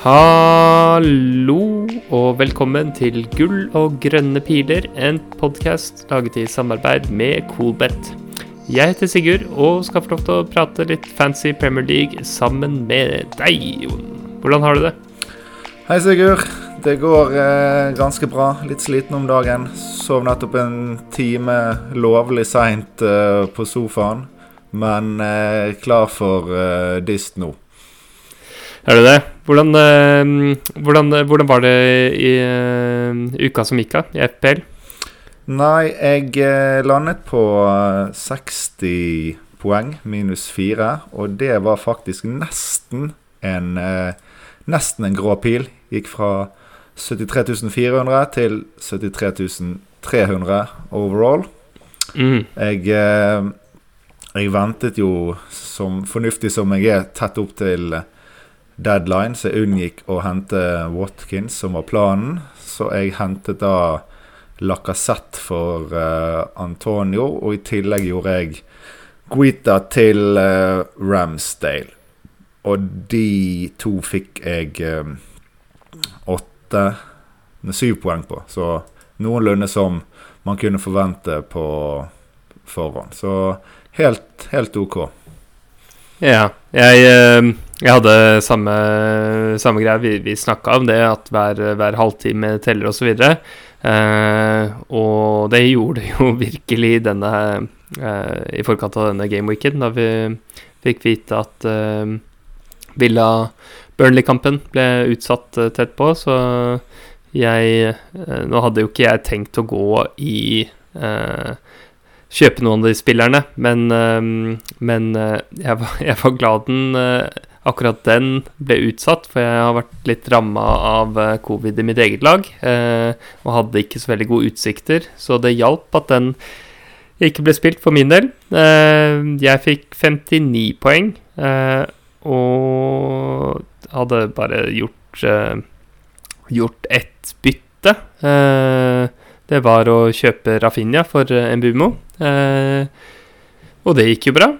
Hallo og velkommen til Gull og grønne piler, en podkast laget i samarbeid med Coolbet. Jeg heter Sigurd og skal få lov til å prate litt fancy Premier League sammen med deg, Jon. Hvordan har du det? Hei, Sigurd. Det går eh, ganske bra. Litt sliten om dagen. Sov nettopp en time lovlig seint eh, på sofaen. Men eh, klar for eh, dyst nå. Er du det? Hvordan, eh, hvordan, hvordan var det i eh, uka som gikk av i FPL? Nei, jeg eh, landet på eh, 60 poeng minus 4. Og det var faktisk nesten en eh, Nesten en grå pil. Gikk fra 73 400 til 73 300 overall. Mm. Jeg, eh, jeg ventet jo, som fornuftig som jeg er, tett opp til deadline, så jeg unngikk å hente Watkins, som var planen. Så jeg hentet da Lacassette for uh, Antonio, og i tillegg gjorde jeg Guita til uh, Ramsdale. Og de to fikk jeg eh, åtte med syv poeng på. Så noenlunde som man kunne forvente på forhånd. Så helt, helt OK. Ja. Jeg, eh, jeg hadde samme, samme greie. Vi, vi snakka om det, at hver, hver halvtime teller osv. Uh, og det gjorde det jo virkelig denne uh, i forkant av denne gameweeken, da vi fikk vite at uh, Villa Burnley-kampen ble utsatt uh, tett på, så jeg Nå hadde jo ikke jeg tenkt å gå i Kjøpe noen av de spillerne, men, men jeg, var, jeg, var, glad den akkurat den ble utsatt, for jeg har vært litt ramma av covid i mitt eget lag. Eh, og hadde ikke så veldig gode utsikter, så det hjalp at den ikke ble spilt for min del. Eh, jeg fikk 59 poeng, eh, og hadde bare gjort, gjort ett bytte. det var å kjøpe Rafinha for Mbumo, og det gikk jo bra.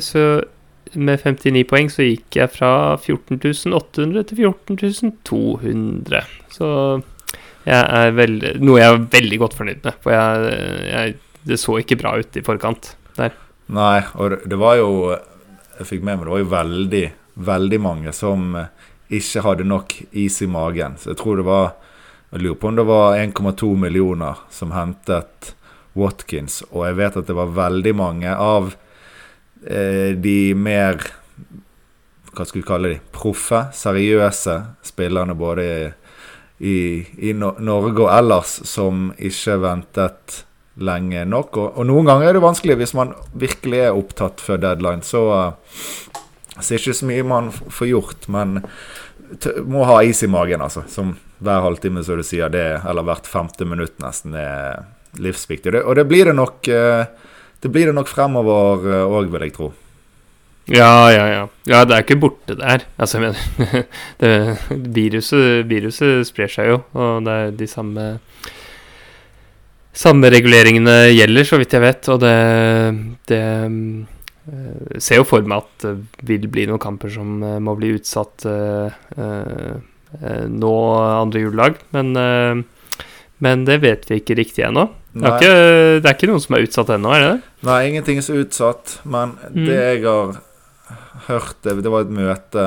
så med 59 poeng så gikk jeg fra 14.800 til 14.200. Så jeg er veldig, noe jeg er veldig godt fornøyd med. For jeg, jeg, det så ikke bra ut i forkant der. Nei, og det, var jo Jeg fikk med meg det var jo veldig, veldig mange som ikke hadde nok is i magen. Så jeg tror det var Jeg lurer på om det var 1,2 millioner som hentet Watkins. Og jeg vet at det var veldig mange av de mer Hva skal vi kalle de? Proffe, seriøse spillerne både i, i, Norge og ellers som ikke ventet lenge nok. Og, og, noen ganger er det vanskelig hvis man virkelig er opptatt før deadline. Så, uh, er ikke så mye man får gjort, men må ha is i magen, altså. Som hver halvtime, som du sier, det, eller hvert femte minutt nesten, er livsviktig. Det, og det blir det nok eh, det blir det nok fremover òg, eh, vil jeg tro. Ja, ja, ja. Ja, det er ikke borte der. Altså, viruset, viruset sprer seg jo, og det er de samme Samme reguleringene gjelder, så vidt jeg vet, og det, det uh, ser jo for meg at det vil bli noen kamper som uh, må bli utsatt nå andre juledag, men men det vet vi ikke riktig ennå. Det, det, er ikke noen som er utsatt ennå, er det det? Nei, ingenting er så utsatt. Men mm. det jeg har hørt, det, det var et møte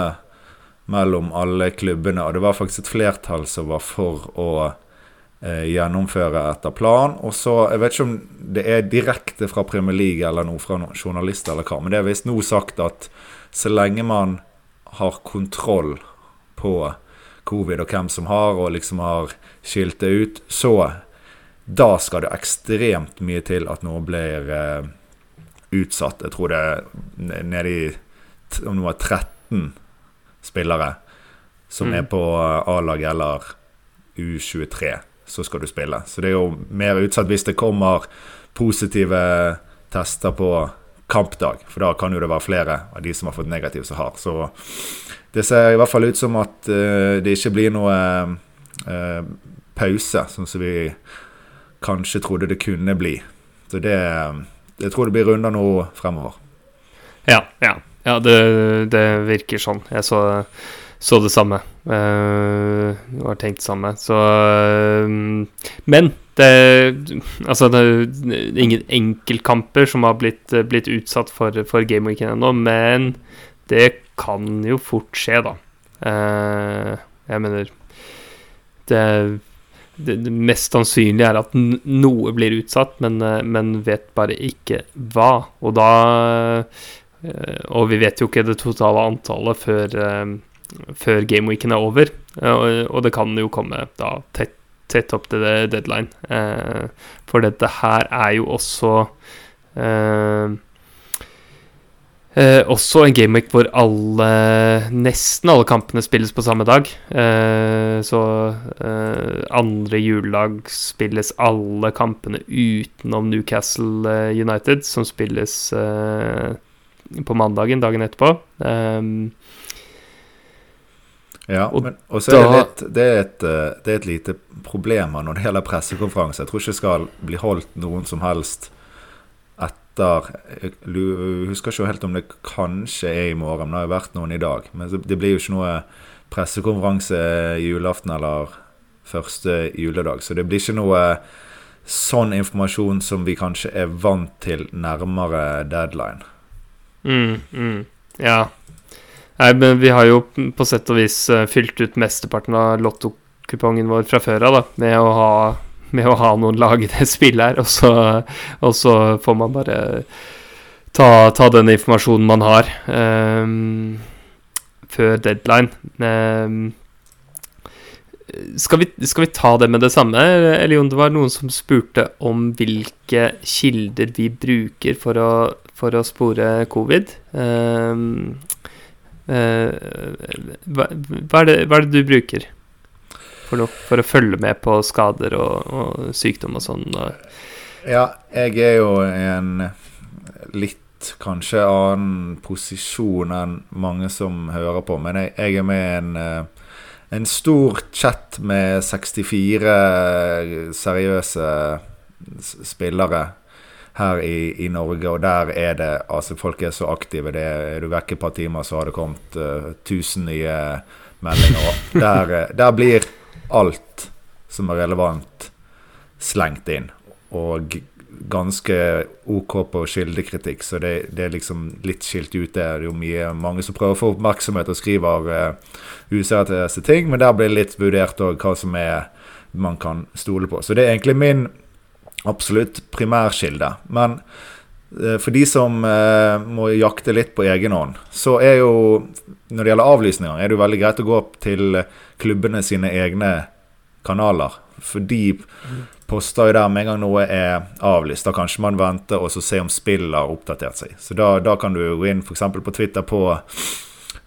mellom alle klubbene, og det var faktisk et flertall som var for å eh, gjennomføre etter plan. Og så, Jeg vet ikke om det er direkte fra Premier League eller noe fra noen journalister, eller hva, men det er visst nå sagt at så lenge man har kontroll på covid og hvem som har, og liksom har skilt det ut, så da skal det ekstremt mye til at noe blir eh, utsatt. Jeg tror det er nede i om det var 13 spillere som mm. er på A-laget eller U23, så skal du spille. Så det er jo mer utsatt hvis det kommer positive tester på kampdag, for da kan jo det være flere av de som har fått negativ, som har. Så det ser i hvert fall ut som at uh, det ikke blir noe uh, pause, sånn som vi kanskje trodde det kunne bli. Så det Jeg tror det blir runder nå fremover. Ja, ja. ja det, det, virker sånn. Jeg så så det samme. Uh, har tenkt samme. Så uh, Men det Altså, det er ingen enkeltkamper som har blitt, blitt utsatt for, for gameweeken ennå, men det kan jo fort skje, da. Uh, jeg mener det, det, mest sannsynlige er at noe blir utsatt, men, men vet bare ikke hva. Og da Og vi vet jo ikke det totale antallet før før gameweeken er over. Og, det kan jo komme da tett, tett opp til deadline. Eh, for dette her er jo også eh, eh, Også en gameweek hvor alle, nesten alle kampene spilles på samme dag. Eh, så eh, andre juledag spilles alle kampene utenom Newcastle eh, United, som spilles på mandagen dagen etterpå. Um, ja, og men også er det, litt, det, er et, eh, det, er et, lite problem når det gjelder pressekonferanse. Jeg tror ikke det skal bli holdt noen som helst etter Jeg husker ikke helt om det kanskje er i morgen, men det har jo vært noen i dag. Men det blir jo ikke noe pressekonferanse julaften eller første juledag. Så det blir ikke noe sånn informasjon som vi kanskje er vant til nærmere deadline. Mm, mm. Ja, Nei, men vi har jo på sett og vis uh, fylt ut mesteparten av lottokupongen vår fra før av, da, med å ha, med å ha noen lag i det spillet her, og så, og så får man bare ta, ta, den informasjonen man har um, før deadline. Um, skal vi, skal vi, ta det med det samme? Eller Jon, det var noen som spurte om hvilke kilder vi bruker for å, for å spore covid. Um, uh, hva, hva, er det, hva, er det, du bruker for, noe, for å følge med på skader og, og sykdom og sånn? Ja, jeg er jo en litt kanskje annen posisjon enn mange som hører på, men jeg, jeg er med i en, eh, en stor chat med 64 seriøse spillere her i, i, Norge, og der er det Altså, folk er så aktive. Det er, du vekk et par timer, så har det kommet uh, nye meldinger. Der, eh, der blir alt som er relevant, slengt inn. Og ganske OK på kildekritikk, så det, det, er liksom litt skilt ut. Det er jo mye, mange som prøver å få oppmerksomhet og skriver uh, useriøse ting, men der blir det litt vurdert òg hva som er man kan stole på. Så det er egentlig min absolutt primærkilde. Men eh, for de som eh, må jakte litt på egen hånd, så er jo Når det gjelder avlysninger, er det jo veldig greit å gå opp til klubbene sine egne kanaler. For de poster jo der med en gang noe er avlyst. Da kanskje man venter og så se om spillet har oppdatert seg. Så da, da kan du gå inn f.eks. på Twitter på,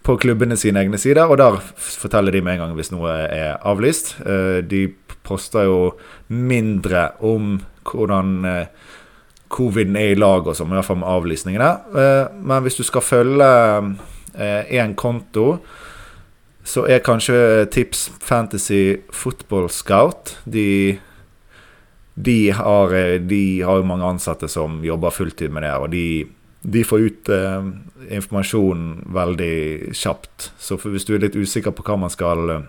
på klubbene sine egne sider, og der forteller de med en gang hvis noe er avlyst. Eh, de poster jo mindre om hvordan covid-en er i lag og sånn, i hvert fall med avlysningene. Eh, men hvis du skal følge én eh, konto, så er kanskje tips Fantasy Football Scout. De, de, har, de har jo mange ansatte som jobber fulltid med det, og de, de får ut eh, informasjon veldig kjapt. Så hvis du er litt usikker på hva man skal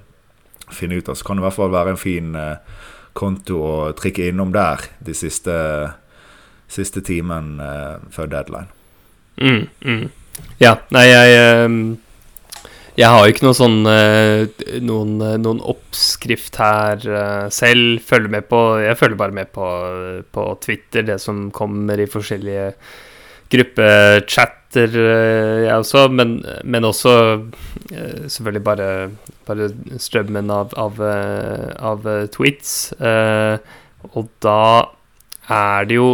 finne ut av, så kan det i hvert fall være en fin eh, konto å trikke innom der de siste, siste timen eh, før deadline. Mm, mm. Ja, nei, jeg uh, Jeg har jo ikke noe sånn uh, noen, noen, oppskrift her selv. Følger med på Jeg følger bare med på, på Twitter, det som kommer i forskjellige gruppechatter, jeg også, men, men også selvfølgelig bare bare strømmen av, av, eh, av eh, tweets. Eh, og da er det jo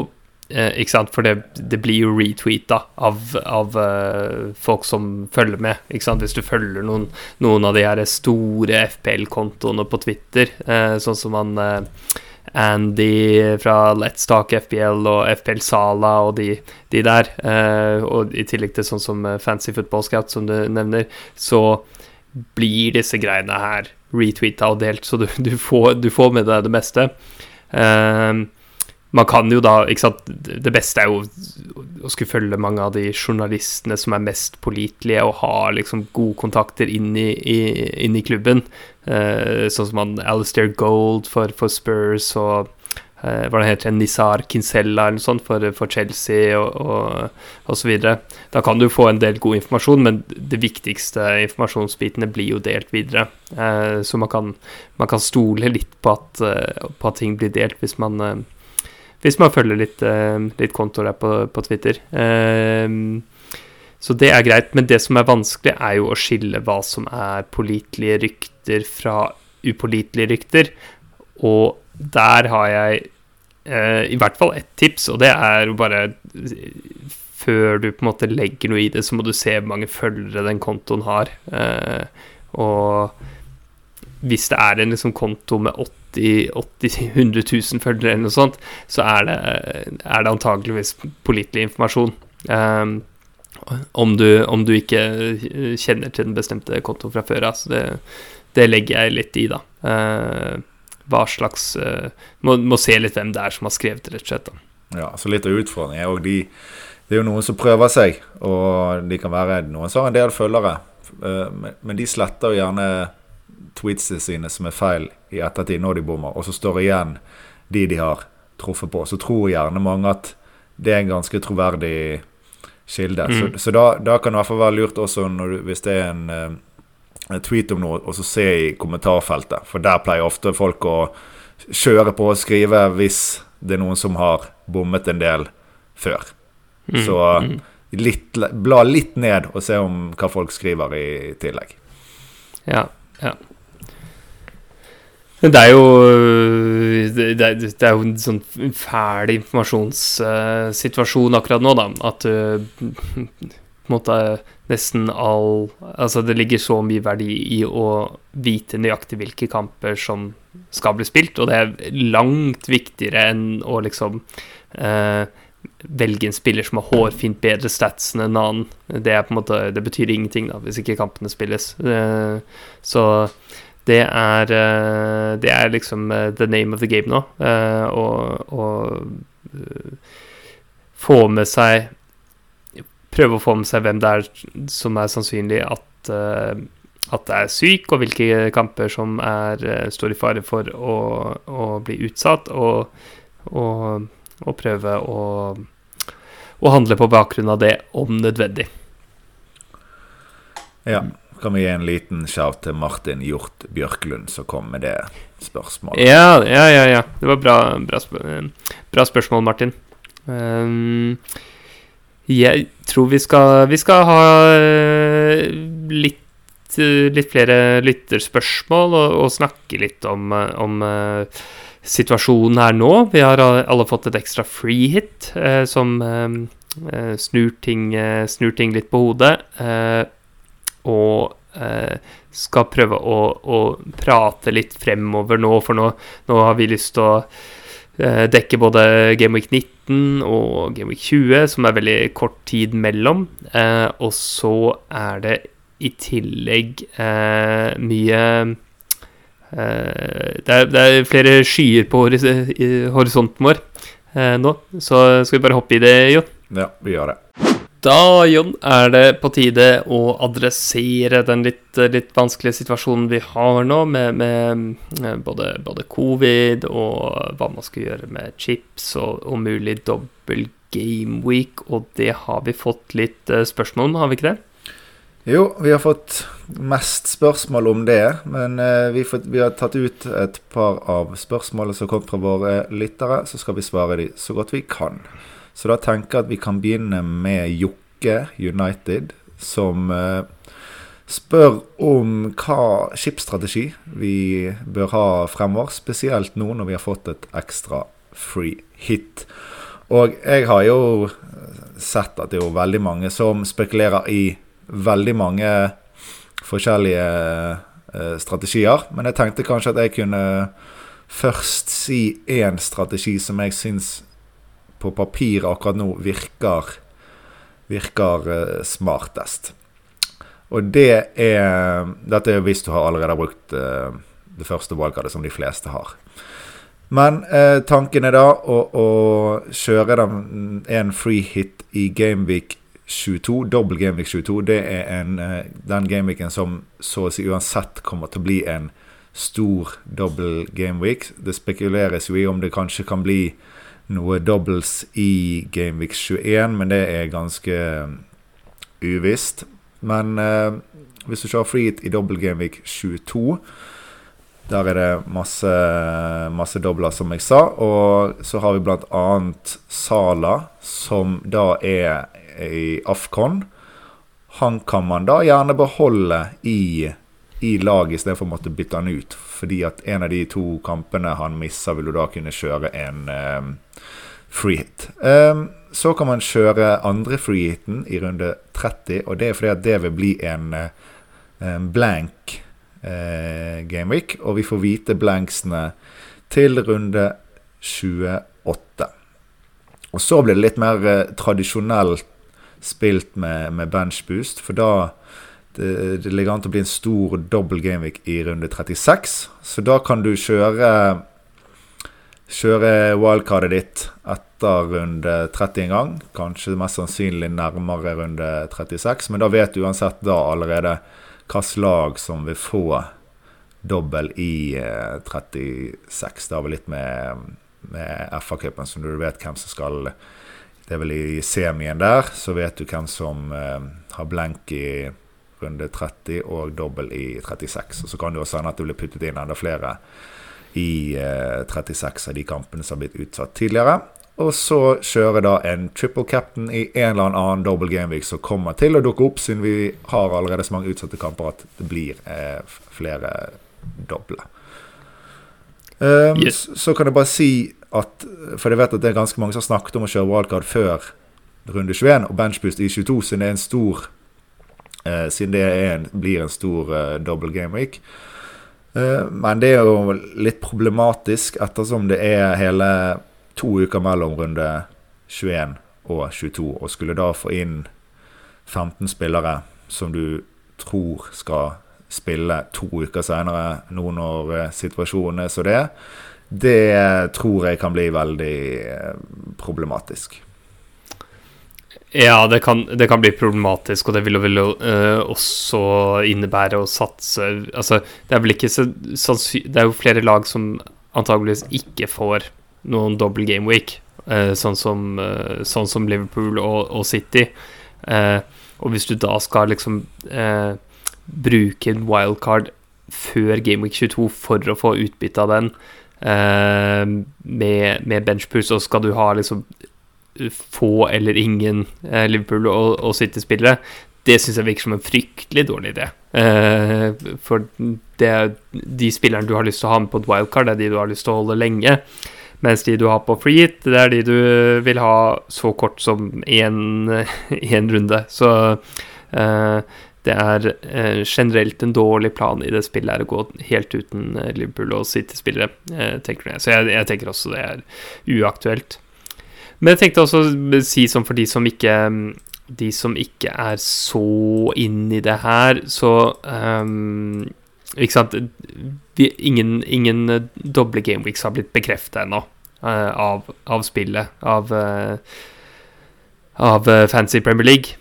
ikke sant, For det, det blir jo retweeta av, av folk som følger med. ikke sant, Hvis du følger noen, noen av de her store FPL-kontoene på Twitter, sånn som han Andy fra Let's Talk FPL og FPL Sala og de, de der, og i tillegg til sånn som Fancy Football Scout, som du nevner, så blir disse greiene her retweeta og delt, så du, du, får, du får, med deg det meste. Uh, man kan jo da ikke sant, Det beste er jo å skulle følge mange av de journalistene som er mest pålitelige, og ha liksom gode kontakter inn i, i, inn i klubben. Eh, sånn som han Alistair Gold for, for Spurs og eh, hva det heter, Nizar Kinsella eller noe sånt for, for Chelsea og, og, så videre. Da kan du få en del god informasjon, men det viktigste informasjonsbitene blir jo delt videre. Eh, så man kan, man kan, stole litt på at, eh, på at ting blir delt hvis man eh, hvis man følger litt, uh, litt kontoer der på, på Twitter. Uh, så det er greit, men det som er vanskelig, er jo å skille hva som er pålitelige rykter fra upålitelige rykter. Og der har jeg uh, i hvert fall ett tips, og det er jo bare Før du på en måte legger noe i det, så må du se hvor mange følgere den kontoen har. og hvis det er en liksom konto med 80 100 000 følgere eller noe sånt, så er det, er det antakeligvis pålitelig informasjon. Um, om, du, om, du, ikke kjenner til den bestemte kontoen fra før av. Så det, det, legger jeg litt i, da. Uh, hva slags uh, må, må, se litt hvem det er som har skrevet det, rett og slett. Da. Ja, så litt av utfordringen er òg de Det er jo noen som prøver seg, og de kan være noen som har en del følgere, uh, men de sletter jo gjerne tweetsene sine som er feil i ettertid, når de bommer, og så står igjen de de har truffet på. Så tror gjerne mange at det er en ganske troverdig kilde. Mm. Så, så da, da, kan det i hvert fall være lurt også du, hvis det er en, eh, en, tweet om noe, og så se i kommentarfeltet. For der pleier ofte folk å kjøre på og skrive hvis det er noen som har bommet en del før. Mm. Så mm. litt, bla litt ned og se om hva folk skriver i tillegg. Ja, ja. Det er jo Det er, det er jo en sånn fæl informasjonssituasjon akkurat nå, da. At du på en måte nesten all Altså, det ligger så mye verdi i å vite nøyaktig hvilke kamper som skal bli spilt, og det er langt viktigere enn å liksom eh, velge en spiller som har hårfint bedre stats enn en annen. Det, er på en måte, det betyr ingenting da, hvis ikke kampene spilles. Eh, så det er, eh, det er liksom eh, the name of the game nå. Å få med seg Prøve å få med seg hvem det er som er sannsynlig at, at det er syk, og hvilke kamper som er, står i fare for å, å bli utsatt, og, og, og prøve å, å handle på bakgrunn av det, om nødvendig. Ja kan vi gi en liten shout til Martin Hjort Bjørklund, som kom med det spørsmålet. Ja, ja, ja. ja. Det var bra, bra, spør bra spørsmål, Martin. Um, jeg tror vi skal, vi skal ha eh, litt, eh, litt flere lytterspørsmål og, og, snakke litt om, om situasjonen her nå. Vi har alle fått et ekstra free hit eh, som eh, snur, ting, snur, ting, litt på hodet og eh, skal prøve å, å, prate litt fremover nå, for nå, nå har vi lyst til å eh, dekke både Game Week 19 og Game Week 20, som er veldig kort tid mellom. Eh, og så er det i tillegg mye det er, det, er, flere skyer på horis horisonten vår nå, så skal vi bare hoppe i det, Jon? Ja, vi gjør det. Da, Jon, er det på tide å adressere den litt, litt vanskelige situasjonen vi har nå, med, med både, både, covid og hva man skal gjøre med chips og, og mulig dobbel game week, og det har vi fått litt eh, spørsmål om, har vi ikke det? Jo, vi har fått mest spørsmål om det, men eh, vi, får, vi, har tatt ut et par av spørsmålene som kom fra våre lyttere, så skal vi svare de så godt vi kan. Så da tenker jeg at vi kan begynne med Jokke United, som eh, spør om hva skipsstrategi vi bør ha fremover. Spesielt nå når vi har fått et ekstra free hit. Og jeg har jo sett at det er veldig mange som spekulerer i veldig mange forskjellige eh, strategier. Men jeg tenkte kanskje at jeg kunne først si én strategi som jeg syns på papiret akkurat nå virker, virker uh, smartest. Og det er Dette er hvis du har allerede brukt uh, det første valget som de fleste har. Men eh, tanken er da å, å kjøre dem en free hit i Gameweek 22, dobbel Gameweek 22. Det er en, eh, den gameweeken som så å si uansett kommer til å bli en stor dobbel gameweek. Det spekuleres jo i om det kanskje kan bli noe doubles i Gameweek 21, men det er ganske uvisst. Men eh, hvis du kjører hit i dobbel Gameweek 22 der er det masse, masse dobler, som jeg sa. Og så har vi bl.a. Sala, som da er i Afcon. Han kan man da gjerne beholde i, i laget istedenfor å måtte bytte han ut. Fordi at en av de to kampene han misser, vil du da kunne kjøre en um, free hit. Um, så kan man kjøre andre free hiten i runde 30, og det er fordi at det vil bli en, en blank eh, Gameweek, og vi får vite blanksene til runde 28. Og så blir det litt mer uh, tradisjonelt spilt med, med benchboost, for da det, ligger an til å bli en stor dobbel gameweek i runde 36. Så da kan du kjøre Kjøre wildcardet ditt etter runde 30 en gang. Kanskje mest sannsynlig nærmere runde 36, men da vet du uansett da allerede hvilket lag som vil få dobbel i eh, 36. Det har vel litt med, med FA-cupen, så du vet hvem som skal Det er vel i semien der, så vet du hvem som eh, har blenk i runde 30 og dobbel i 36. Og så kan det også hende at det blir puttet inn enda flere i eh, 36 av de kampene som har blitt utsatt tidligere. Og så kjører da en triple captain i en eller annen double gameweek som kommer til å dukke opp, siden vi har allerede så mange utsatte kamper at det blir eh, flere doble. Um, yes. så, så, kan jeg bare si at For jeg vet at det er ganske mange som har snakket om å kjøre wildcard før runde 21 og benchboost i 22, siden det er en stor eh, Siden det en, blir en stor eh, double game week. Eh, men det er jo litt problematisk ettersom det er hele to uker mellom runde 21 og 22, og skulle da få inn 15 spillere som du tror skal spille to uker senere, nå når eh, situasjonen er så det, det tror jeg kan bli veldig eh, problematisk. Ja, det kan, det kan, bli problematisk, og det vil jo uh, også innebære å satse Altså, det er vel ikke så Det er jo flere lag som antageligvis ikke får noen double game week, eh, sånn, som, uh, sånn, som, Liverpool og, og City. Uh, og hvis du da skal liksom bruke en wildcard før Game Week 22 for å få utbytte av den med, med benchpuss, og skal du ha liksom få eller ingen Liverpool og, og City-spillere, det syns jeg virker som en fryktelig dårlig idé. Eh, for det, de spillerne du har lyst til å ha med på et wildcard, det er de du har lyst til å holde lenge. Mens de du har på free hit, det er de du vil ha så kort som én runde. Så uh, det er generelt en dårlig plan i det spillet her å gå helt uten Liverpool og City-spillere, tenker jeg. Så jeg, jeg, tenker også det er uaktuelt. Men jeg tenkte også å si sånn for de som ikke de som ikke er så inn i det her, så um, ikke sant Vi, ingen, ingen eh, doble gameweeks har blitt bekreftet ennå uh, av, av, spillet. Av, uh, av Fancy Premier League.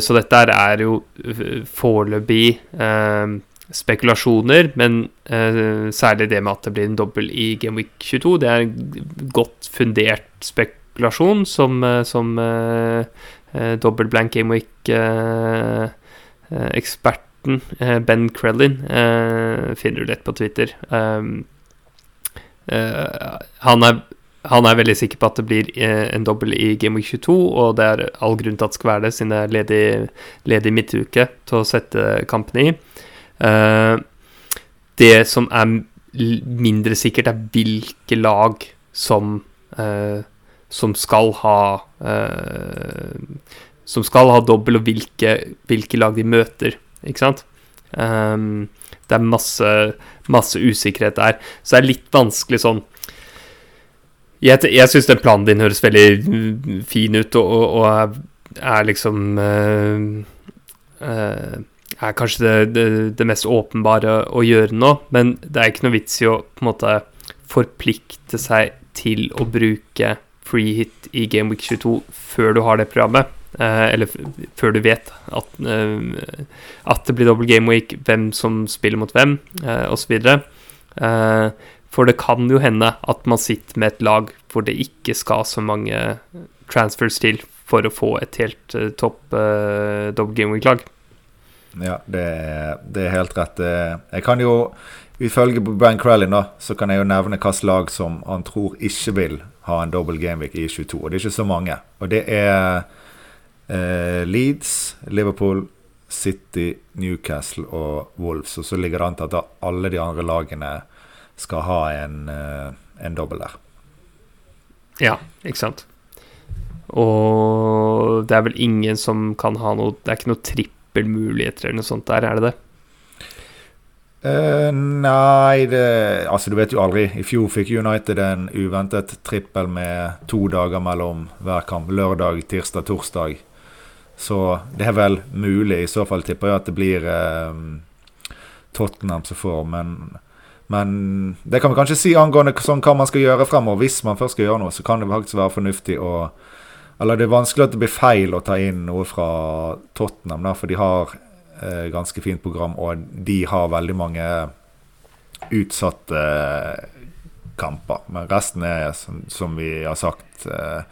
så dette er jo foreløpig spekulasjoner, men særlig det med at det blir en dobbel i Game Week 22, det er godt fundert spekulasjon som, som dobbel blank Gameweek eksperten Morten, eh, Ben Krellin, eh, finner du lett på Twitter. Um, eh, han er han er veldig sikker på at det blir en dobbel i Game Week 22, og det er all grunn til at det skal være det, siden det er ledig, ledig midtuke til å sette kampene i. det som er mindre sikkert, er hvilke lag som, som skal ha Som skal ha dobbel, og hvilke, hvilke lag de møter ikke sant? Um, det er masse, masse usikkerhet der. Så det er litt vanskelig sånn Jeg, jeg syns den planen din høres veldig fin ut, og, og er, er, liksom uh, uh, Er kanskje det, det, det, mest åpenbare å gjøre nå, men det er ikke noe vits i å på en måte forplikte seg til å bruke free hit i Game Week 22 før du har det programmet. Eh, eller før du vet at, eh, at det blir dobbel game week, hvem som spiller mot hvem, eh, osv. For det kan jo hende at man sitter med et lag hvor det ikke skal så mange transfers til for å få et helt uh, topp uh, dobbel game week-lag. Ja, det, det, er helt rett. Jeg kan jo, ifølge Brian Crellin, da, så kan jeg jo nevne hvilket lag som han tror ikke vil ha en double gameweek i 22. Og det er ikke så mange. Og det er eh, Leeds, Liverpool, City, Newcastle og Wolves. Og så ligger det an til at alle de andre lagene skal ha en, uh, en dobbel der. Ja, ikke sant. Og det er vel ingen som kan ha noe Det er ikke noe trippelmuligheter eller noe sånt der, er det det? Uh, nei, det Altså, du vet jo aldri. I fjor fikk United en uventet trippel med to dager mellom hver kamp. Lørdag, tirsdag, torsdag. Så det er vel mulig. I så fall tipper jeg at det blir uh, Tottenham som får, men men det kan vi kanskje si angående sånn, hva man skal gjøre fremover. Hvis man først skal gjøre noe, så kan det faktisk være fornuftig å Eller det er vanskelig at det blir feil å ta inn noe fra Tottenham, da, for de har ganske fint program, og de har veldig mange utsatte eh, kamper. Men resten er, som, som vi har sagt, eh,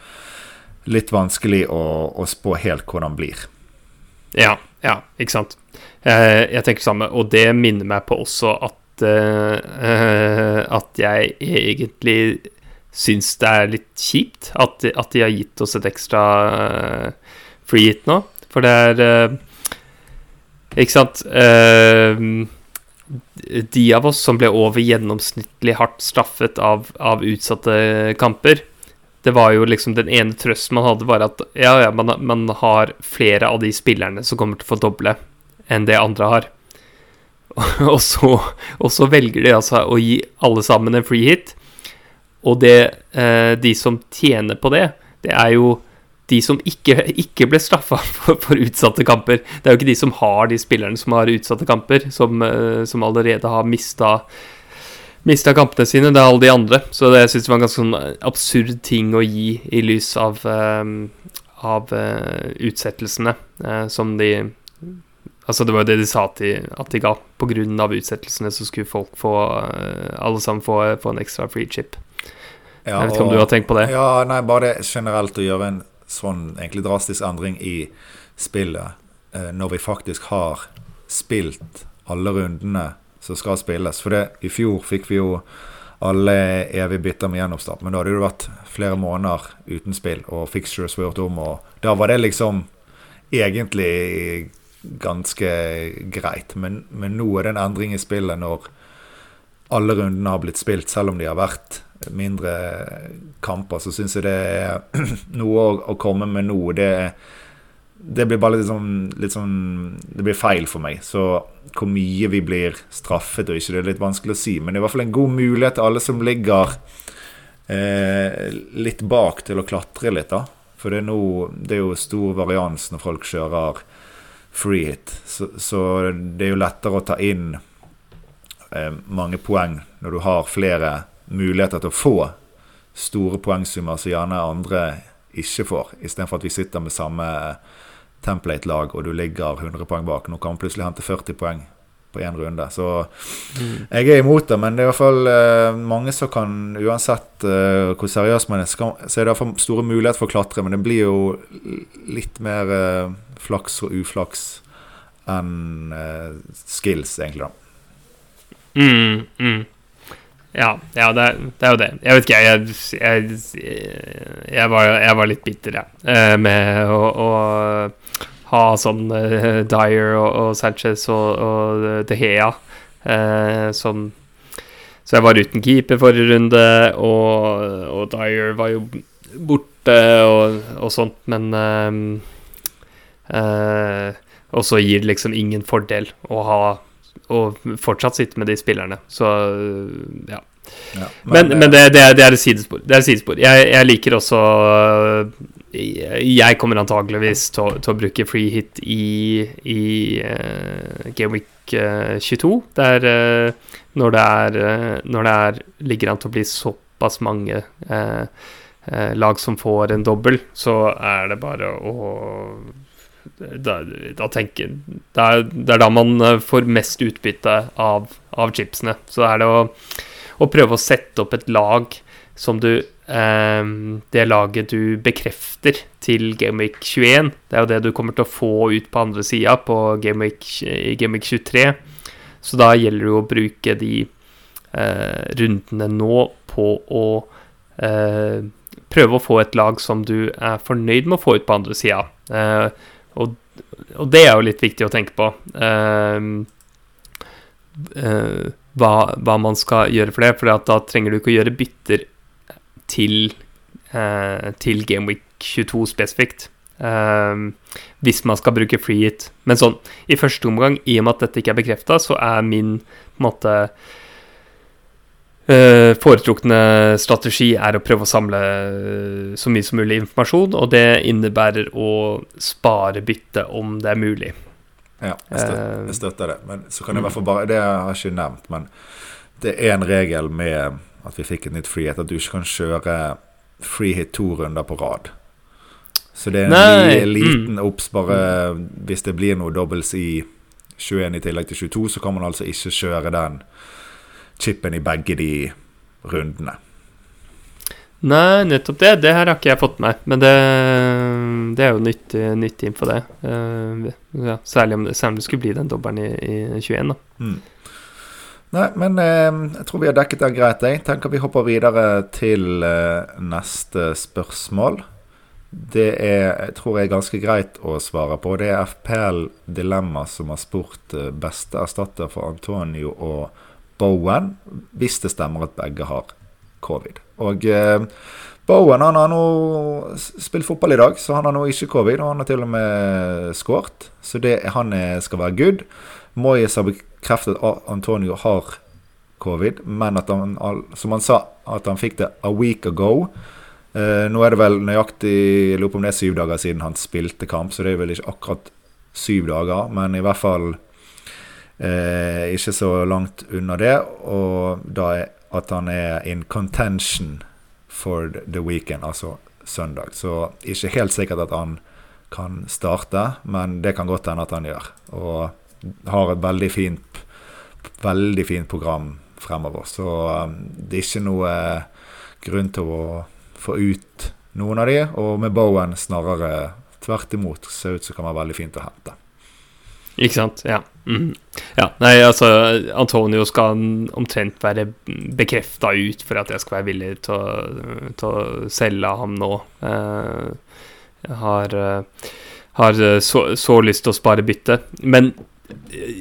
litt vanskelig å, å spå helt hvordan det blir. Ja, ja, ikke sant. Jeg, tenker tenker samme, og det minner meg på også at at jeg egentlig syns det er litt kjipt at, at, de har gitt oss et ekstra free hit nå. For det er Ikke sant De av oss som ble over gjennomsnittlig hardt straffet av, av, utsatte kamper, det var jo liksom den ene trøsten man hadde, var at ja, ja, man, man har flere av de spillerne som kommer til å få doble enn det andre har. og, så, og så, velger de altså å gi alle sammen en free hit. Og det, eh, de som tjener på det, det er jo de som ikke, ikke ble straffa for, for, utsatte kamper. Det er jo ikke de som har de spillerne som har utsatte kamper, som, eh, som allerede har mista mista kampene sine. Det er alle de andre. Så det syns jeg var en ganske sånn absurd ting å gi i lys av, uh, av uh, utsettelsene uh, som de Altså, det var jo det de sa til, at de ga. Pga. utsettelsene så skulle folk få eh, Alle sammen få, få en ekstra free chip. Ja, jeg vet ikke om du har tenkt på det? Ja, nei, bare generelt å gjøre en sånn egentlig drastisk endring i spillet, eh, når vi faktisk har spilt alle rundene som skal spilles. For det, i fjor fikk vi jo alle evige bytter med gjennomstart, men da hadde det vært flere måneder uten spill, og fixtures var gjort om, og da var det liksom egentlig ganske greit. Men, men, nå er det en endring i spillet når alle rundene har blitt spilt, selv om de har vært mindre kamper. Så syns jeg det er noe å, å, komme med nå. Det, det blir bare litt sånn, litt sånn, Det blir feil for meg. Så hvor mye vi blir straffet og ikke, det er litt vanskelig å si. Men det er i hvert fall en god mulighet til alle som ligger eh, litt bak, til å klatre litt. da. For det er, noe, det er jo stor varians når folk kjører free hit. Så, så, det er jo lettere å ta inn eh, mange poeng når du har flere muligheter til å få store poengsummer som gjerne andre ikke får, istedenfor at vi sitter med samme template-lag og du ligger 100 poeng bak. Nå kan man plutselig hente 40 poeng på én runde. Så mm. jeg er imot det, men det er i hvert fall uh, mange som kan Uansett uh, hvor seriøs man er, så, er det i hvert fall store muligheter for å klatre, men det blir jo litt mer uh, flaks og uflaks enn uh, skills, egentlig, da. Mm, mm. Ja, ja det, det, er jo det. Jeg vet ikke, jeg, jeg, jeg, var, jeg var, litt bitter, jeg, ja, med å, å, ha sånn uh, Dyer og, og, Sanchez og, og De Hea uh, som Så jeg var uten keeper forrige runde, og, og Dyer var jo borte og, og sånt, men um, Uh, og så gir det liksom ingen fordel å ha Og fortsatt sitte med de spillerne. Så ja. ja men, men, men det, det, er, det, er, et sidespor. Det er et sidespor. Jeg, jeg liker også Jeg kommer antageligvis til, til, å bruke free hit i, i uh, Game Week 22. Der uh, når det er Når det er ligger an til å bli såpass mange lag som får en dobbel, så er det bare å da, da tenker det er, det er, da man får mest utbytte av, av chipsene. Så er det å, å prøve å sette opp et lag som du eh, Det laget du bekrefter til Gameweek 21. Det er jo det du kommer til å få ut på andre sida i Gameweek 23. Så da gjelder det å bruke de eh, rundene nå på å eh, prøve å få et lag som du er fornøyd med å få ut på andre sida. Eh, og, og, det er jo litt viktig å tenke på. Uh, uh, hva, hva, man skal gjøre for det. For da trenger du ikke å gjøre bytter til, uh, til Gameweek 22 spesifikt. Uh, hvis man skal bruke free hit. Men sånn, i første omgang, i og med at dette ikke er bekrefta, så er min på en måte foretrukne strategi er å prøve å samle så mye som mulig informasjon, og det innebærer å spare bytte om det er mulig. Ja, jeg støtter, jeg støtter det. Men så kan jeg i hvert fall bare Det har jeg ikke nevnt, men det er en regel med at vi fikk et nytt frihet, at du ikke kan kjøre freehit to runder på rad. Så det er en Nei. liten mm. obs, bare hvis det blir noe doubles i 21 i tillegg til 22, så kan man altså ikke kjøre den chipen i begge de rundene. Nei, nettopp det. Det her har ikke jeg fått med. Men det, det er jo nyttig, nyttig info, det. Uh, ja, særlig, om det. særlig om det skulle bli den dobbelen i, i 21, da. Mm. Nei, men eh, jeg tror vi har dekket den greit. Jeg tenker vi hopper videre til eh, neste spørsmål. Det er, jeg tror jeg er ganske greit å svare på. Det er FPL Dilemma som har spurt eh, beste erstatter for Antonio og Bowen, hvis det stemmer at begge har covid. Og eh, Bowen han har nå spilt fotball i dag, så han har nå ikke covid. Og han har til og med skåret, så det, han er, skal være good. Moyes har bekreftet at Antonio har covid, men at han, som han sa, at han fikk det a week ago. Eh, nå er det vel nøyaktig jeg lurer på om det er syv dager siden han spilte kamp, så det er vel ikke akkurat syv dager, men i hvert fall eh, ikke så langt unna det. Og da at han er in contention for the weekend, altså søndag. Så ikke helt sikkert at han kan starte, men det kan godt hende at han gjør. Og har et veldig fint, veldig fint program fremover. Så um, det er ikke noe grunn til å få ut noen av de. Og med Bowen snarere tvert imot ser ut som kan være veldig fint å hente. Ikke sant. Ja. Mm. ja. Nei, altså Antonio skal omtrent være bekrefta ut for at jeg skal være villig til å, til å selge ham nå. Uh, har, uh, har så, så, lyst til å spare bytte. Men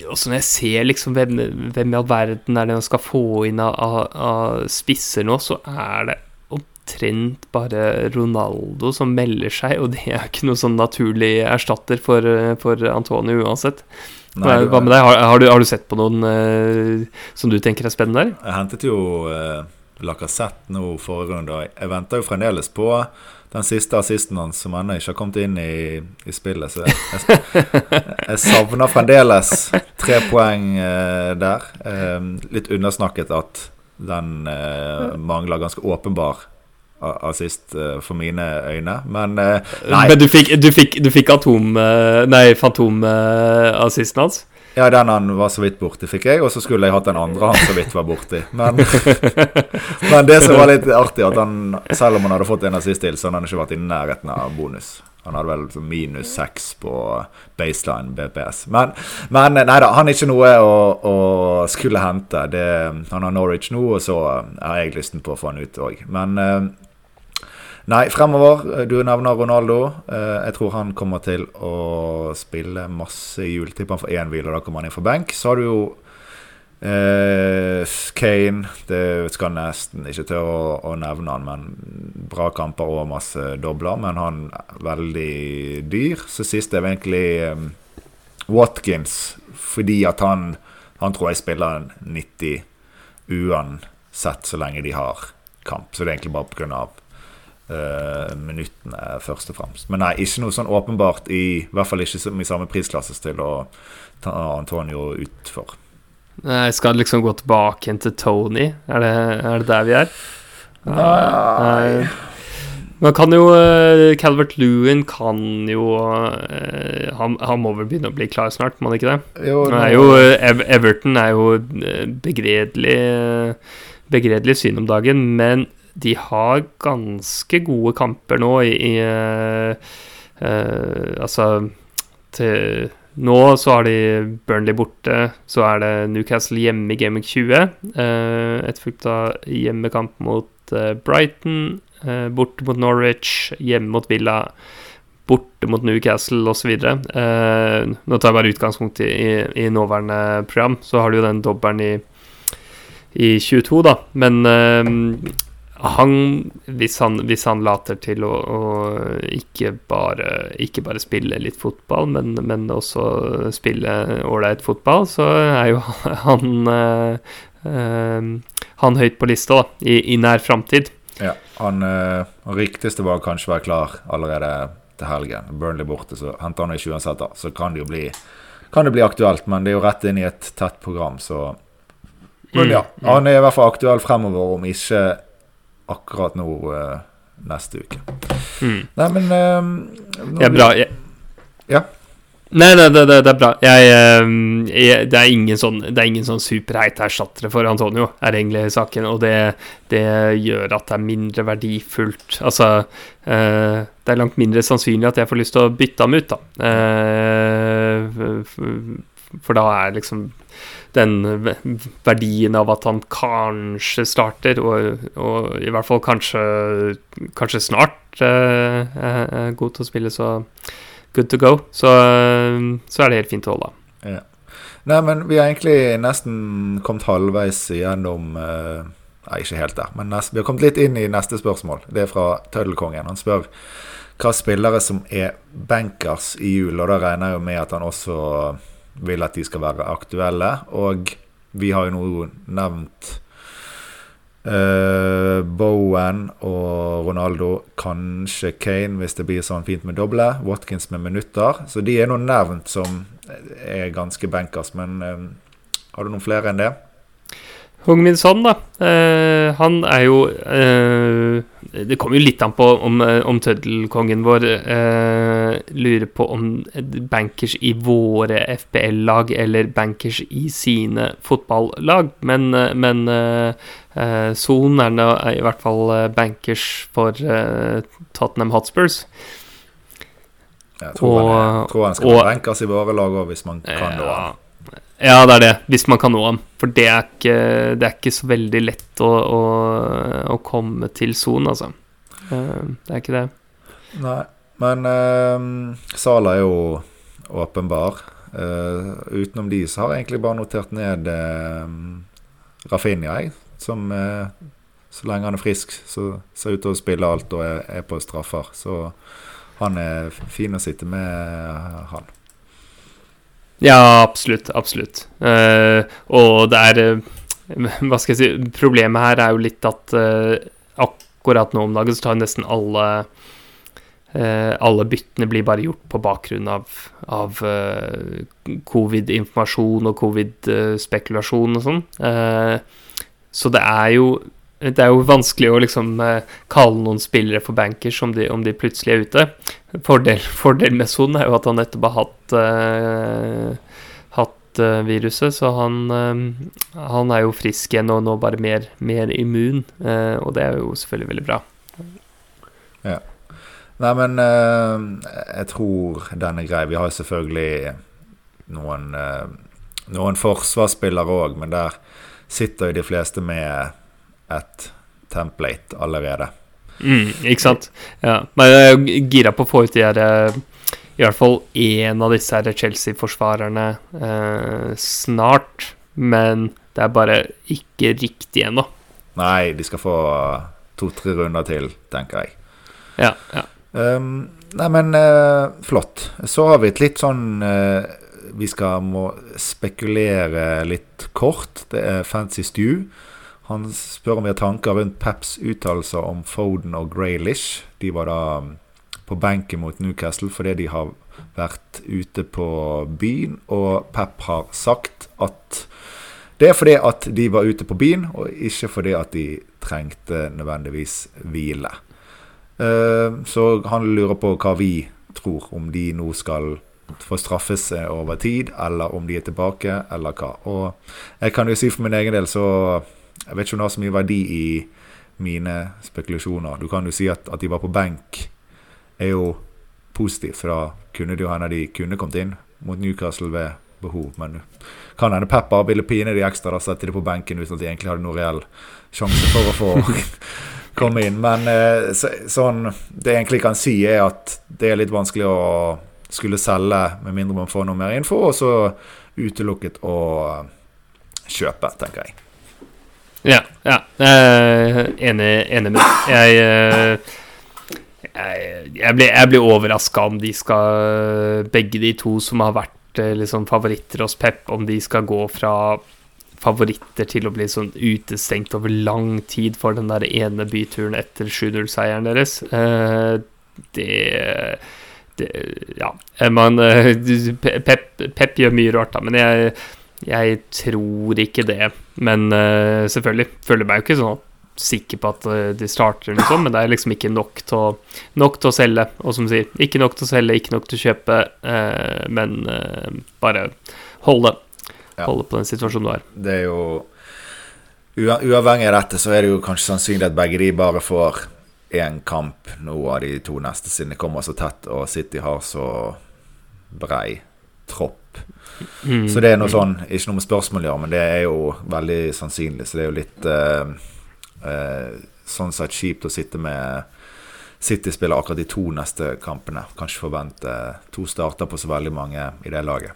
også når jeg ser liksom hvem, hvem, i all verden er det man skal få inn av, av, av, spisser nå, så er det omtrent bare Ronaldo som melder seg, og det er ikke noe sånn naturlig erstatter for, for Antonio uansett. Nei, Hva med deg? Har, har, du, har, du, sett på noen uh, som du tenker er spennende der? Jeg hentet jo uh, Lacassette nå forrige runde, jeg venter jo fremdeles på den siste assisten hans som ennå ikke har kommet inn i, i spillet. Så jeg, jeg, savner fremdeles tre poeng uh, der. Uh, litt undersnakket at den eh, mangler ganske åpenbar assist eh, for mine øyne, men eh, nei. Men du fikk, du fikk, du fikk atom... Eh, nei, fantomassisten hans? Ja, den han var så vidt borti, fikk jeg. Og så skulle jeg hatt den andre han så vidt var borti. Men, men, det som var litt artig, at han, selv om han hadde fått en assist til, så hadde han ikke vært i nærheten av bonus. Han hadde vel minus seks på baseline BPS. Men, men nei da, han er ikke noe å, å skulle hente. Det, han har Norwich nå, og så har jeg lysten på å få han ut òg. Men Nei, fremover. Du nevner Ronaldo. Eh, jeg tror han kommer til å spille masse i jul. Tipper én hvil, og da kommer han inn for benk. Så har du jo eh, Kane. Det skal nesten ikke til å, å, nevne han, men bra kamper og masse dobler. Men han er veldig dyr. Så sist er egentlig eh, Watkins, fordi at han Han tror jeg spiller 90 uansett så lenge de har kamp. Så det er egentlig bare av uh, minuttene, først og fremst. Men nei, ikke noe sånn åpenbart, i, i hvert fall ikke i samme prisklasse til å ta Antonio utfor. Nei, skal liksom gå tilbake til Tony. Er det, er det der vi er? Nei. Man kan jo uh, Calvert Lewin kan jo uh, han, han, må vel begynne å bli klar snart, må han ikke det? Jo, det er jo, Ev Everton er jo begredelig Begredelig syn om dagen, men de har ganske gode kamper nå i, i uh, Altså til nå så har de Burnley borte, så er det Newcastle hjemme i Gaming 20. Uh, et av hjemmekamp mot Brighton. Eh, borte mot Norwich, hjemme mot Villa, borte mot Newcastle osv. Eh, nå tar jeg bare utgangspunkt i, i, i, nåværende program. Så har du jo den dobbelen i, i 22, da. Men eh, han hvis, han, hvis han later til å, å ikke, bare, ikke, bare, spille litt fotball, men, men også spille ålreit fotball, så er jo han øh, øh, han høyt på lista da, i, i nær framtid. Ja, han, øh, riktigste var kanskje å være klar allerede til helgen. Burnley borte, så henter han ikke uansett. da Så kan det jo bli, kan det bli aktuelt, men det er jo rett inn i et tett program, så Men mm, ja, han er i hvert fall aktuell fremover, om ikke akkurat nå uh, neste uke. Mm. Nei, men Det er bra. Jeg, ja. Nei, nei det, det, det, er bra. Jeg, ehm, jeg, det er ingen sånn, det er ingen sånn superheite erstattere for Antonio, er egentlig saken. Og det, det, gjør at det er mindre verdifullt. Altså eh, Det er langt mindre sannsynlig at jeg får lyst til å bytte ham ut, da. Eh, for da er liksom den verdien av at han kanskje starter, og, og i hvert fall kanskje, kanskje snart eh, er god til å spille, så good to go. Så, så er det helt fint å holde. Ja. Nei, men vi har egentlig nesten kommet halvveis igjennom uh, Nei, ikke helt der, men nest, vi har kommet litt inn i neste spørsmål. Det er fra Tøddelkongen. Han spør hva spillere som er bankers i jul, og da regner jeg jo med at han også vil at de skal være aktuelle. Og vi har jo nå nevnt Uh, Bowen og Ronaldo, kanskje Kane hvis det blir sånn fint med doble. Watkins med minutter. Så de er nå nevnt som er ganske bankers. Men uh, har du noen flere enn det? Hung Min Son, da. Uh, han er jo Det kommer jo litt an på om, uh, om tøddelkongen vår lurer på om bankers i våre FBL-lag eller bankers i sine fotballag. Men, men Son er nå i hvert fall bankers for Tottenham Hotspurs. Jeg tror, og, han, jeg tror han skal og, bankers i våre lag òg, hvis man kan det. Ja. Det er det. Hvis man kan nå ham. For det er ikke, det er ikke så veldig lett å, å, å komme til sonen, altså. Eh, det er ikke det. Nei. Men uh, Sala er jo åpenbar. Uh, utenom de så har jeg egentlig bare notert ned uh, Rafinha, jeg. Som uh, så lenge han er frisk, så ser ut til å spille alt og er, er på straffer. Så han er fin å sitte med, han. Ja, absolutt. Absolutt. Uh, og det er uh, Hva skal jeg si Problemet her er jo litt at uh, akkurat nå om dagen så tar nesten alle alle byttene blir bare gjort på bakgrunn av, av covid-informasjon og covid-spekulasjon og sånn. så det er jo det er jo vanskelig å liksom eh, kalle noen spillere for bankers om de, om de plutselig er ute. Fordel, fordel med Son er jo at han nettopp har hatt, uh, hatt uh, viruset, så han, uh, han, er jo frisk igjen og nå bare mer, mer immun, og det er jo selvfølgelig veldig bra. Ja. Nei, men jeg tror den er grei. Vi har jo selvfølgelig noen, noen forsvarsspillere òg, men der sitter jo de fleste med et template allerede. Mm, ikke sant. Ja. Men jeg er gira på å få ut de her eh, I hvert fall én av disse Chelsea-forsvarerne eh, snart. Men det er bare ikke riktig ennå. Nei, de skal få to-tre runder til, tenker jeg. Ja, ja. Um, nei, men uh, flott. Så har vi et litt sånn uh, Vi skal må spekulere litt kort. Det er Fancy Stew Han spør om vi har tanker rundt Peps uttalelser om Foden og Graylish. De var da mm, på benken mot Newcastle fordi de har vært ute på byen, og Pep har sagt at det er fordi at de var ute på byen, og ikke fordi at de trengte nødvendigvis hvile. Eh, så han lurer på hva vi tror, om de nå skal få straffe seg over tid, eller om de er tilbake, eller hva. Og jeg kan jo si for min egen del, så Jeg vet ikke om det har så mye verdi i mine spekulasjoner. Du kan jo si at, at de var på benk, er jo positivt, for da kunne det jo hende de kunne kommet inn mot Newcastle ved behov. Men kan hende Pepper ville pine de ekstra, da sette de på benken uten at de egentlig hadde noen reell sjanse for å få komme inn. Men eh, så, sånn Det jeg egentlig kan si, er at det er litt vanskelig å skulle selge med mindre man får noe mer info, og så utelukket å kjøpe, tenker jeg. Ja, ja. Eh, enig, enig med deg. Jeg, eh, jeg, jeg blir, jeg blir overraska om de skal Begge de to som har vært eh, liksom favoritter hos Pep, om de skal gå fra favoritter til å bli sånn utestengt over lang tid for den der ene byturen etter 7-0-seieren deres. Det, det Ja. Man, Pep, Pep, gjør mye rart, da, men jeg jeg tror ikke det. Men uh, selvfølgelig. Føler jeg meg jo ikke sånn sikker på at uh, de starter, liksom, men det er liksom ikke nok til, å, nok til å selge. Og som sier, ikke nok til å selge, ikke nok til å kjøpe, uh, men bare holde. Ja. Holde på den situasjonen du er. Det er jo Uavhengig av dette, så er det jo kanskje sannsynlig at begge de bare får én kamp nå av de to neste, siden de kommer så tett, og City har så brei tropp. Mm. Så det er noe sånn, ikke noe med spørsmål å gjøre, men det er jo veldig sannsynlig. Så det er jo litt uh, uh, sånn sett kjipt å sitte med City spiller akkurat de to neste kampene. Kan ikke forvente to starter på så veldig mange i det laget.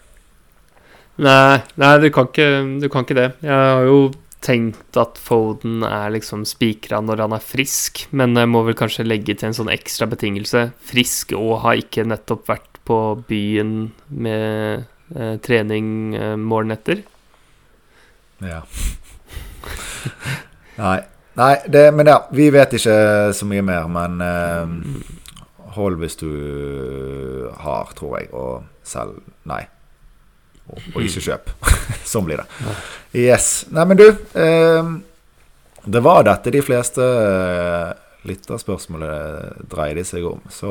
Nei, nei du, kan ikke, du kan ikke det. Jeg har jo tenkt at Foden er liksom spikra når han er frisk, men jeg må vel kanskje legge til en sånn ekstra betingelse. Frisk og har ikke nettopp vært på byen med eh, trening eh, morgenen etter. Ja. Nei. Nei, det, men ja, vi vet ikke så mye mer, men eh, hold hvis du har, tror jeg, og selv nei. Og, og ikke kjøp. sånn blir det. Yes. Nei, men du eh, Det var dette de fleste lytterspørsmålene lytterspørsmålet dreide seg om. Så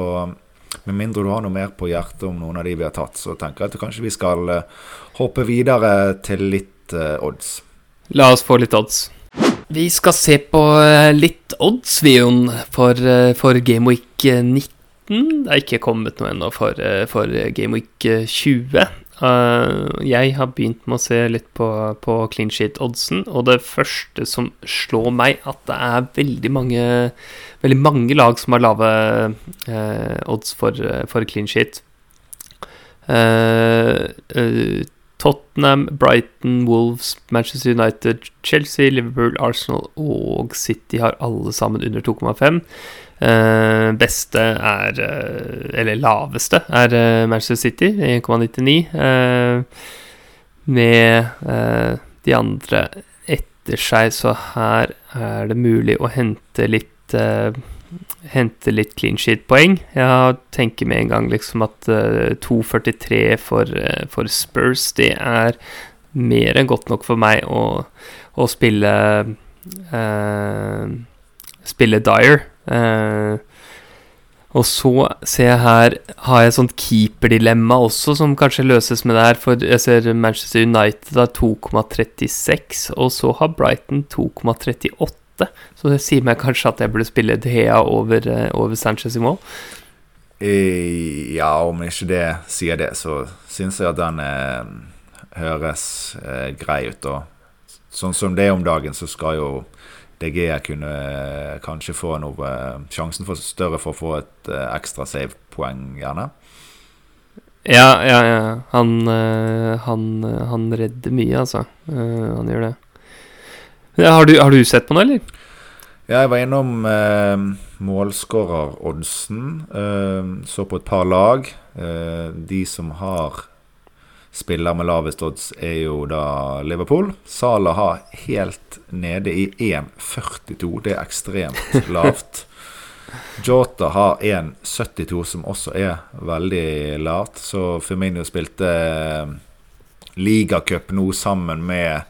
med mindre du har noe mer på hjertet om noen av de vi har tatt, så tenker jeg at kanskje vi skal uh, hoppe videre til litt uh, odds. La oss få litt odds. Vi skal se på uh, litt odds, Vion, for, for Gameweek 19. Det er ikke kommet noe ennå for, for Gameweek 20. Uh, jeg har begynt med å se litt på, på clean sheet-oddsen, og det første som slår meg, at det er veldig mange, veldig mange lag som har lave uh, odds for, for, clean sheet. Uh, Tottenham, Brighton, Wolves, Manchester United, Chelsea, Liverpool, Arsenal og City har alle sammen under 2,5. Uh, beste er uh, Eller laveste er uh, Manchester City, 1,99. med de andre etter seg, så her er det mulig å hente litt Hente litt clean sheet-poeng. Jeg tenker med en gang liksom at 2,43 for, for Spurs, det er mer enn godt nok for meg å, å spille Spille Dyer. Uh, og så ser jeg her Har jeg et sånt keeperdilemma også, som kanskje løses med det her. For jeg ser Manchester United har 2,36, og så har Brighton 2,38. Så det sier meg kanskje at jeg burde spille Dehea over, uh, over Sanchez i mål. Ja, om ikke det sier det, så syns jeg at den eh, høres eh, grei ut. Og sånn som det er om dagen, så skal jo DG kunne eh, kanskje få noe eh, Sjansen for større for å få et eh, ekstra save-poeng, gjerne. Ja, ja, ja. Han, han, han redder mye, altså. Han gjør det. Har du, har du sett på noe, eller? Ja, jeg var innom eh, målskårer-oddsen. Eh, så på et par lag. Eh, de som har spiller med lavest odds er jo da Liverpool. Sala har helt nede i 1,42. Det er ekstremt lavt. Jota har 1,72, som også er veldig lavt. Så Firmino spilte eh, ligacup nå sammen med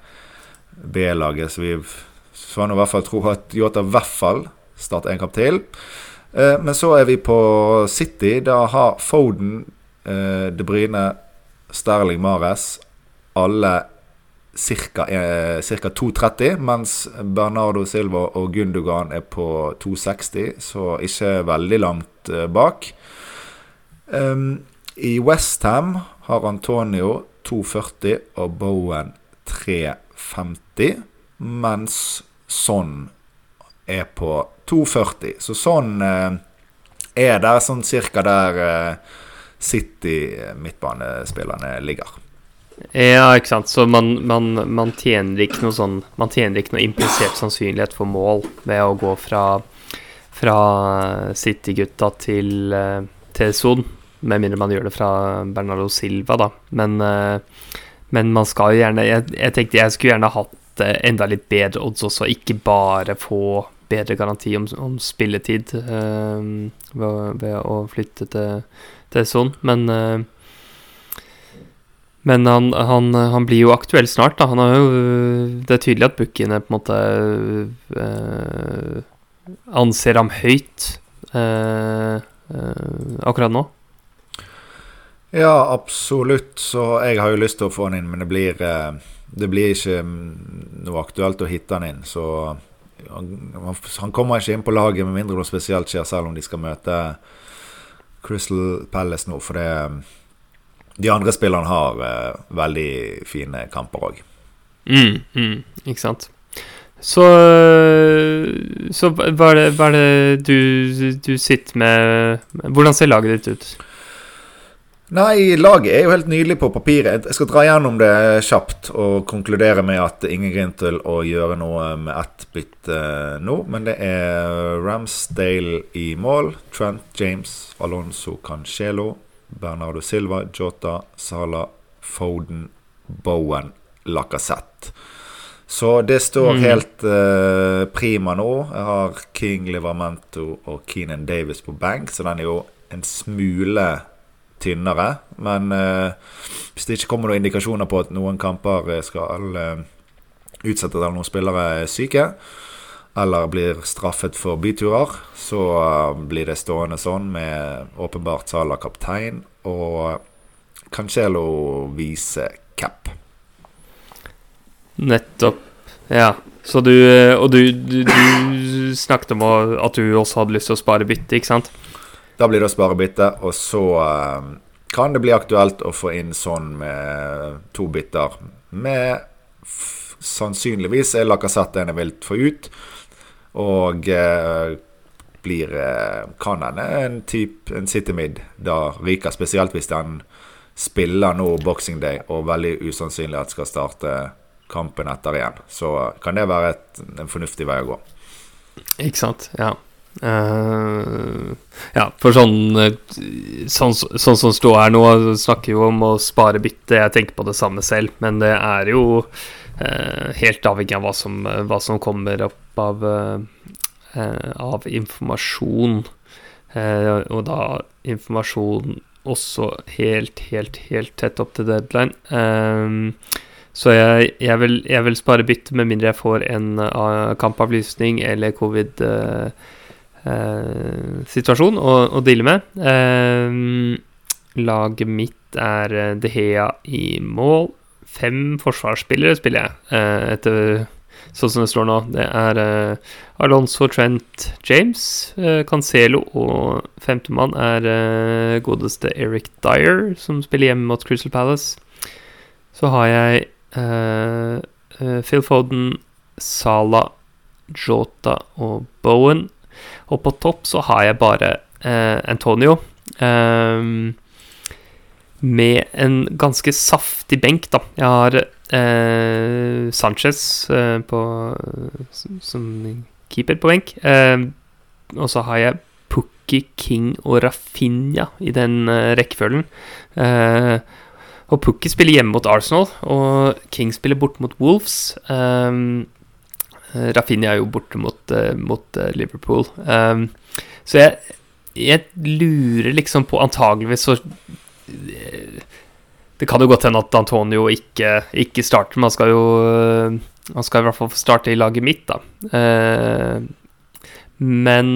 B-laget, så vi får nå i hvert fall tro at Jota i hvert fall starter en kamp til. Eh, men så er vi på City. Da har Foden, eh, De Bryne, Sterling Mares alle ca. Eh, 2,30, mens Bernardo Silva og Gundogan er på 2,60, så ikke veldig langt eh, bak. Um, I Westham har Antonio 2,40 og Bowen 3,50, mens Son er på 2,40. Så sånn eh, er der sånn cirka der eh, City-midtbanespillerne ligger. Ja, ikke sant. Så man, man, man, tjener ikke noe sånn Man tjener ikke noe implisert sannsynlighet for mål ved å gå fra, fra City-gutta til, eh, til Son. Med mindre man gjør det fra Bernardo Silva, da. Men, eh, men man skal jo gjerne jeg, jeg, tenkte jeg skulle gjerne hatt eh, enda litt bedre odds også, ikke bare få bedre garanti om, om spilletid øh, ved, ved, å flytte til det er sånn, men uh, men han, han, han, blir jo aktuell snart, da. Han har jo Det er tydelig at bookiene på en måte uh, anser ham høyt uh, akkurat nå. Ja, absolutt. Så jeg har jo lyst til å få han inn, men det blir, det blir ikke noe aktuelt å hitte han inn. Så han, han kommer ikke inn på laget med mindre noe spesielt skjer, selv om de skal møte Crystal Palace nå, for det De andre spillerne har uh, veldig fine kamper òg. Mm, mm, ikke sant. Så, så hva er det, du, sitter med Hvordan ser laget ditt ut? Nei, laget er jo helt nydelig på papiret. Jeg skal dra gjennom det kjapt og konkludere med at det er ingen grunn til å gjøre noe med ett bytte nå. Men det er Ramsdale i mål. Trent James, Alonso Cancelo, Bernardo Silva, Jota, Sala, Foden, Bowen, Lacassette. Så det står mm. helt uh, prima nå. Jeg har King, Livermento og Keenan Davis på bank, så den er jo en smule tynnere. Men eh, hvis det ikke kommer noen indikasjoner på at noen kamper eh, skal eh, utsettes av noen spillere er syke, eller blir straffet for byturer, så blir det stående sånn med åpenbart Sala kaptein og Cancelo vise cap. Nettopp. Ja. Så du Og du, du, du snakket om at du også hadde lyst til å spare bytte, ikke sant? Da blir det å spare bytte, og så uh, kan det bli aktuelt å få inn sånn med to bytter. Med sannsynligvis er Lacassette en jeg vil få ut, og eh, blir uh, kan hende en type en City Mid da ryker, spesielt hvis den spiller nå Boxing Day og veldig usannsynlig at skal starte kampen etter igjen. Så kan det være et, en fornuftig vei å gå. Ikke sant. Ja. Uh, ja, for sånn, sånn Sånn som står her nå, snakker jo om å spare bytte. Jeg tenker på det samme selv, men det er jo uh, helt avhengig av hva som, hva som kommer opp av, uh, av informasjon. og da informasjon også helt, helt, helt tett opp til deadline. Så jeg, jeg, vil, jeg, vil, spare bytte med mindre jeg får en kampavlysning eller covid. Uh, Eh, situasjon å, å, deale med. Eh, laget mitt er eh, De Hea i mål. Fem forsvarsspillere spiller jeg, etter sånn som det står nå. Det er Alonso, Trent, James, Cancelo og femtemann er godeste Eric Dyer, som spiller hjemme mot Crystal Palace. Så har jeg Phil Foden, Sala, Jota og Bowen. Og på topp så har jeg bare eh, Antonio. Eh, med en ganske saftig benk, da. Jeg har eh, Sanchez eh, på, som keeper på benk. Eh, og så har jeg Pukki, King og Rafinha i den uh, rekkefølgen. Uh, Og Pukki spiller hjemme mot Arsenal, og King spiller bort mot Wolves. Um, Rafinha er jo borte mot, uh, mot uh, Liverpool. Um, så jeg, jeg, lurer liksom på Antageligvis så Det kan jo godt hende at Antonio ikke, ikke starter, men han skal jo Han skal i hvert fall få starte i laget mitt, da. Uh, men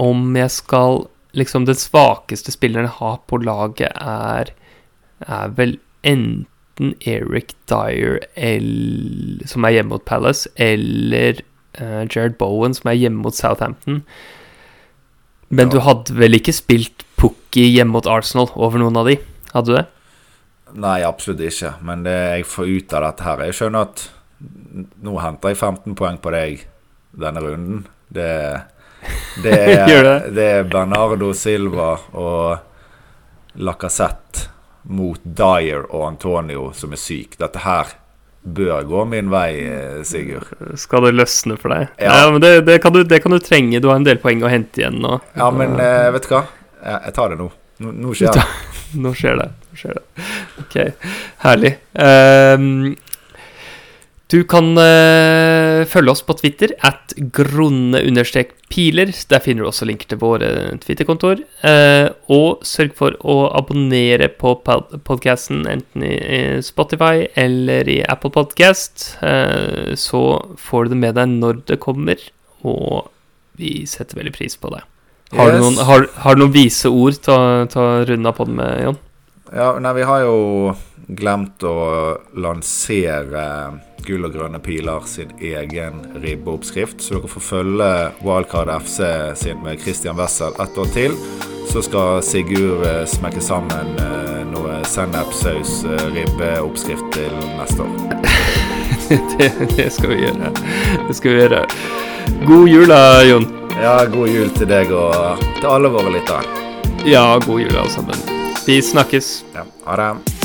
om jeg skal Liksom, den svakeste spilleren jeg har på laget, er er vel enten Eric Dyer eller, som er hjemme mot Palace, eller uh, Jared Bowen, som er hjemme mot Southampton. Men ja. du hadde vel ikke spilt Pukki hjemme mot Arsenal over noen av de? Hadde du det? Nei, absolutt ikke. Men det jeg får ut av dette her Jeg skjønner at nå henter jeg 15 poeng på deg denne runden. Det, det, er, det er Bernardo Silva og Lacassette mot Dyer og Antonio som er syk. Dette her bør gå min vei, eh, Sigurd. Skal det løsne for deg? Ja, ja men det, det, kan du, det, kan du, trenge. Du har en del poeng å hente igjen nå. Ja, men uh, vet du hva? Jeg, jeg tar det nå. Nå, nå skjer det. nå skjer det. Nå skjer det. Ok, herlig. Um, du kan uh, følge oss på Twitter at grunne-piler. Der finner du også linker til våre Twitter-kontoer. Uh, og sørg for å abonnere på podkasten enten i Spotify eller i Apple Podcast. Uh, så får du det med deg når det kommer, og vi setter veldig pris på det. Har, yes. du, noen, har, har du noen vise ord til å runde av på det med, Jon? Ja, nei, vi har jo glemt å lansere Gull og grønne piler sin egen ribbeoppskrift. Så dere får følge Wildcard FC sin med Christian Wessel ett år til. Så skal Sigurd eh, smekke sammen eh, noe sennepsaus eh, til neste år. det, det, skal vi gjøre. Det skal vi gjøre. God jul da, Jon. Ja, god jul til deg og til alle våre lyttere. Ja, god jul alle sammen. Vi snakkes. Ja, ha det.